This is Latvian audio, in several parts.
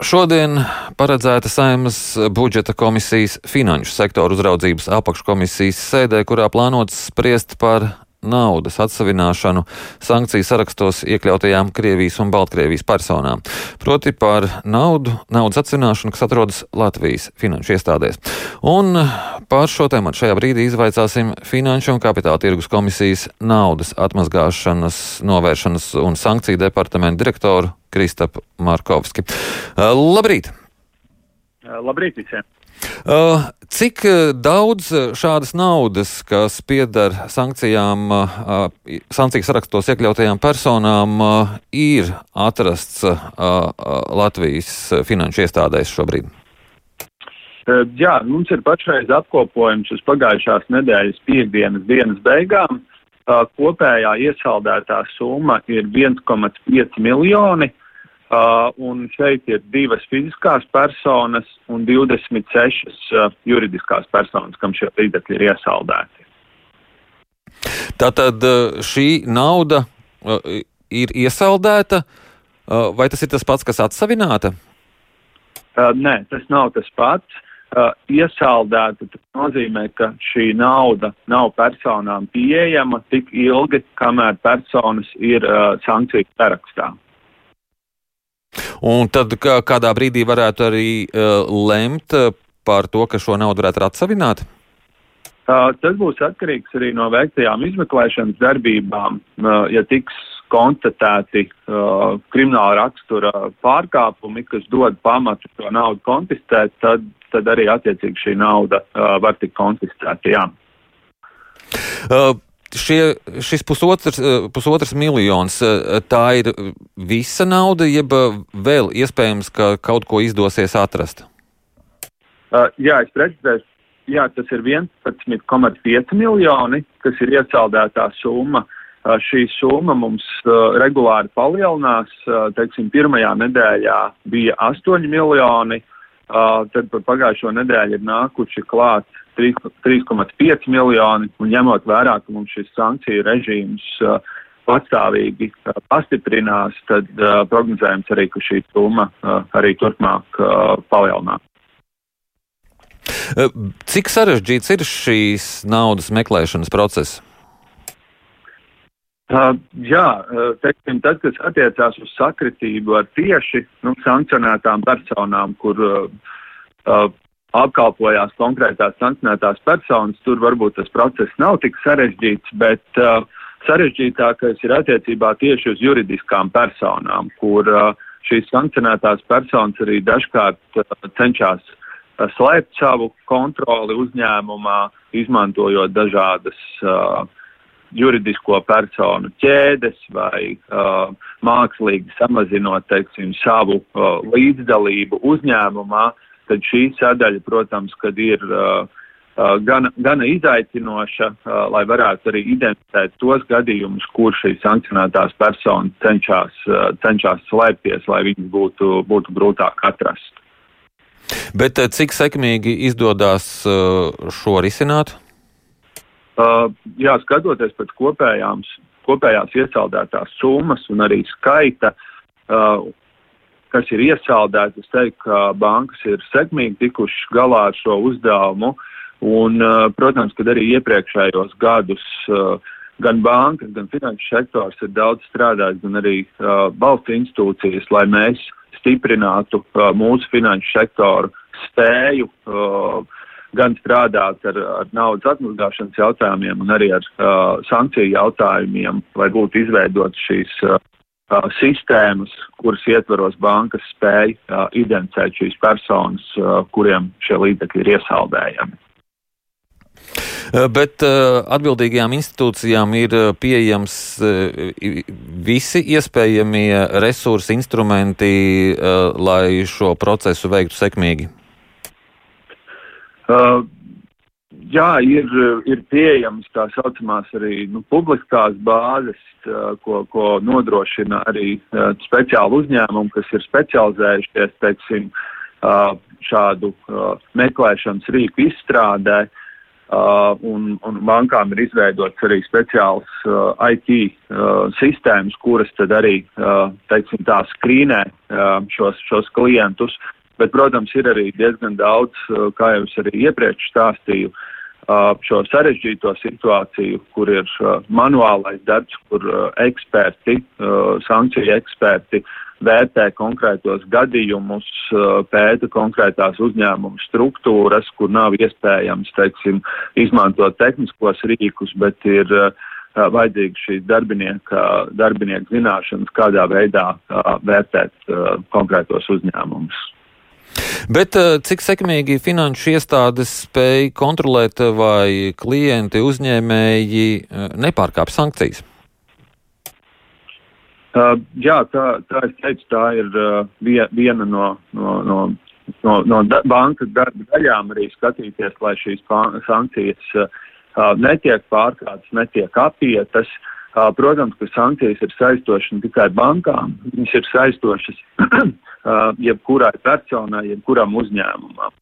Šodien paredzēta Saimas budžeta komisijas finanšu sektoru uzraudzības apakškomisijas sēdē, kurā plānots spriest par naudas atsavināšanu sankciju sarakstos iekļautajām Krievijas un Baltkrievijas personām, proti par naudu, naudas atsavināšanu, kas atrodas Latvijas finanšu iestādēs. Un par šo tēmu šajā brīdī izvaicāsim Finanšu un Kapitāla tirgus komisijas naudas atmazgāšanas, novēršanas un sankciju departamentu direktoru Kristapu Markovski. Labrīt! Labrīt visiem! Uh, cik uh, daudz uh, šādas naudas, kas pieder sankcijām, sankciju sarakstos iekļautajām personām, ir atrasts Latvijas finanšu iestādēs šobrīd? Jā, mums ir pašreiz apkopojums uz pagājušās nedēļas piekdienas dienas beigām. Kopējā iesaldētā summa ir 1,5 miljoni. Uh, un šeit ir divas fiziskās personas un 26 uh, juridiskās personas, kam šie līdzekļi ir iesaldēti. Tātad uh, šī nauda uh, ir iesaldēta, uh, vai tas ir tas pats, kas atsavināta? Uh, nē, tas nav tas pats. Uh, iesaldēta nozīmē, ka šī nauda nav personām pieejama tik ilgi, kamēr personas ir uh, sankciju sarakstā. Un tad kā, kādā brīdī varētu arī uh, lemt uh, par to, ka šo naudu varētu atsavināt? Uh, tas būs atkarīgs arī no veiktajām izmeklēšanas darbībām. Uh, ja tiks konstatēti uh, krimināla rakstura pārkāpumi, kas dod pamatu šo naudu konfiscēt, tad, tad arī attiecīgi šī nauda uh, var tikt konfiscēta. Uh, šie, šis pusotrs, eh, pusotrs miljons, eh, tā ir visa nauda, jeb eh, vēl iespējams, ka kaut ko izdosies atrast? Uh, jā, es precizēšu. Jā, tas ir 11,5 miljoni, kas ir iesaldētā summa. Uh, šī summa mums uh, regulāri palielinās. Teiksim, pirmajā nedēļā bija 8 miljoni, tad par pagājušo nedēļu ir nākuši klāt 3,5 miljoni, un ņemot vērā, ka mums šis sankciju režīms uh, patstāvīgi uh, pastiprinās, tad uh, prognozējams arī, ka šī summa arī turpmāk palielinās. Cik sarežģīts ir šīs naudas meklēšanas process? Uh, jā, teiksim, tas, kas attiecās uz sakritību ar tieši nu, sankcionētām personām, kur uh, apkalpojās konkrētās sankcionētās personas, tur varbūt tas process nav tik sarežģīts, bet uh, sarežģītākais ir attiecībā tieši uz juridiskām personām, kur uh, šīs sankcionētās personas arī dažkārt uh, cenšas uh, slēpt savu kontroli uzņēmumā, izmantojot dažādas uh, juridisko personu ķēdes vai uh, mākslīgi samazinot, teiksim, savu uh, līdzdalību uzņēmumā, uh, tad šī sadaļa, protams, kad ir uh, uh, gana, gana izaicinoša, uh, lai varētu arī identificēt tos gadījumus, kur šīs sankcionētās personas cenšas, cenšas slēpties, lai viņas būtu, būtu grūtāk atrast. Bet cik sekmīgi izdodas šo risināt? Uh, jā, skatoties pēc kopējām, kopējās iesaldētās summas un arī skaita, uh, kas ir iesaldēti. Es teiktu, ka bankas ir sekmīgi tikušas galā ar šo uzdevumu. Un, protams, kad arī iepriekšējos gadus gan bankas, gan finanšu sektors ir daudz strādājis, gan arī valsts institūcijas, lai mēs stiprinātu mūsu finanšu sektoru spēju gan strādāt ar, ar naudas atmazgāšanas jautājumiem, gan arī ar sankciju jautājumiem, lai būtu izveidotas šīs uh, uh, sistēmas, kuras ietvaros bankas spēja uh, identificēt šīs personas, uh, kuriem šie līdzekļi ir iesaldējami. Bet uh, atbildīgajām institūcijām ir pieejams uh, visi iespējamie resursi, instrumenti, uh, lai šo procesu veiktu sekmīgi. Uh, jā, ir, ir pieejamas tā saucamās arī nu, publiskās bāzes, ko, ko nodrošina arī speciāli uzņēmumi, kas ir specializējušies, teiksim, šādu meklēšanas rīku izstrādē. Uh, un, un bankām ir izveidots arī speciāls uh, IT uh, sistēmas, kuras tad arī, uh, teiksim tā, skrīnē uh, šos, šos klientus. Bet, protams, ir arī diezgan daudz, uh, kā jau es arī iepriekš stāstīju, uh, šo sarežģīto situāciju, kur ir manuālais darbs, kur eksperti, sankciju eksperti vērtē konkrētos gadījumus, pēta konkrētās uzņēmumu struktūras, kur nav iespējams, teiksim, izmantot tehniskos rīkus, bet ir vajadzīgas šīs darbinieka, darbinieka zināšanas, kādā veidā vērtēt konkrētos uzņēmumus. Bet cik sekmīgi finanšu iestādes spēj kontrolēt, vai klienti, uzņēmēji nepārkāpj sankcijas? Uh, jā, tā, tā es teicu, tā ir uh, viena no, no, no, no, no da, bankas darba daļām arī skatīties, lai šīs sankcijas uh, netiek pārkāptas, netiek apietas. Uh, protams, ka sankcijas ir saistošas ne tikai bankām, viņas ir saistošas uh, jebkurai personai, jebkuram uzņēmumam.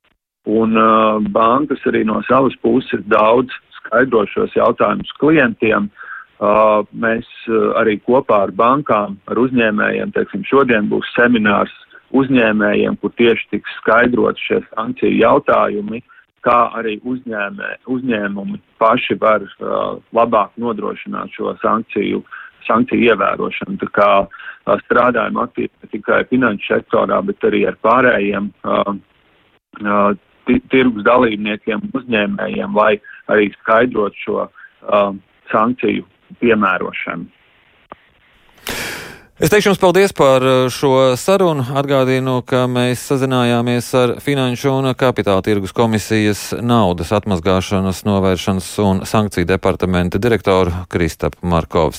Un uh, bankas arī no savas puses daudz skaidro šos jautājumus klientiem. Uh, Uh, mēs uh, arī kopā ar bankām, ar uzņēmējiem, teiksim, šodien būs seminārs uzņēmējiem, kur tieši tiks skaidrot šie sankciju jautājumi, kā arī uzņēmē, uzņēmumi paši var uh, labāk nodrošināt šo sankciju, sankciju ievērošanu. Tā kā uh, strādājam aktīvi ne tikai finanšu sektorā, bet arī ar pārējiem uh, uh, tirgus dalībniekiem, uzņēmējiem, lai arī skaidrot šo uh, sankciju piemērošanu. Es teikšu jums paldies par uh, šo sarunu. Atgādinu, ka mēs sazinājāmies ar Finanšu un Kapitāla tirgus komisijas naudas atmazgāšanas, novēršanas un sankciju departamenta direktoru Kristapu Markovski.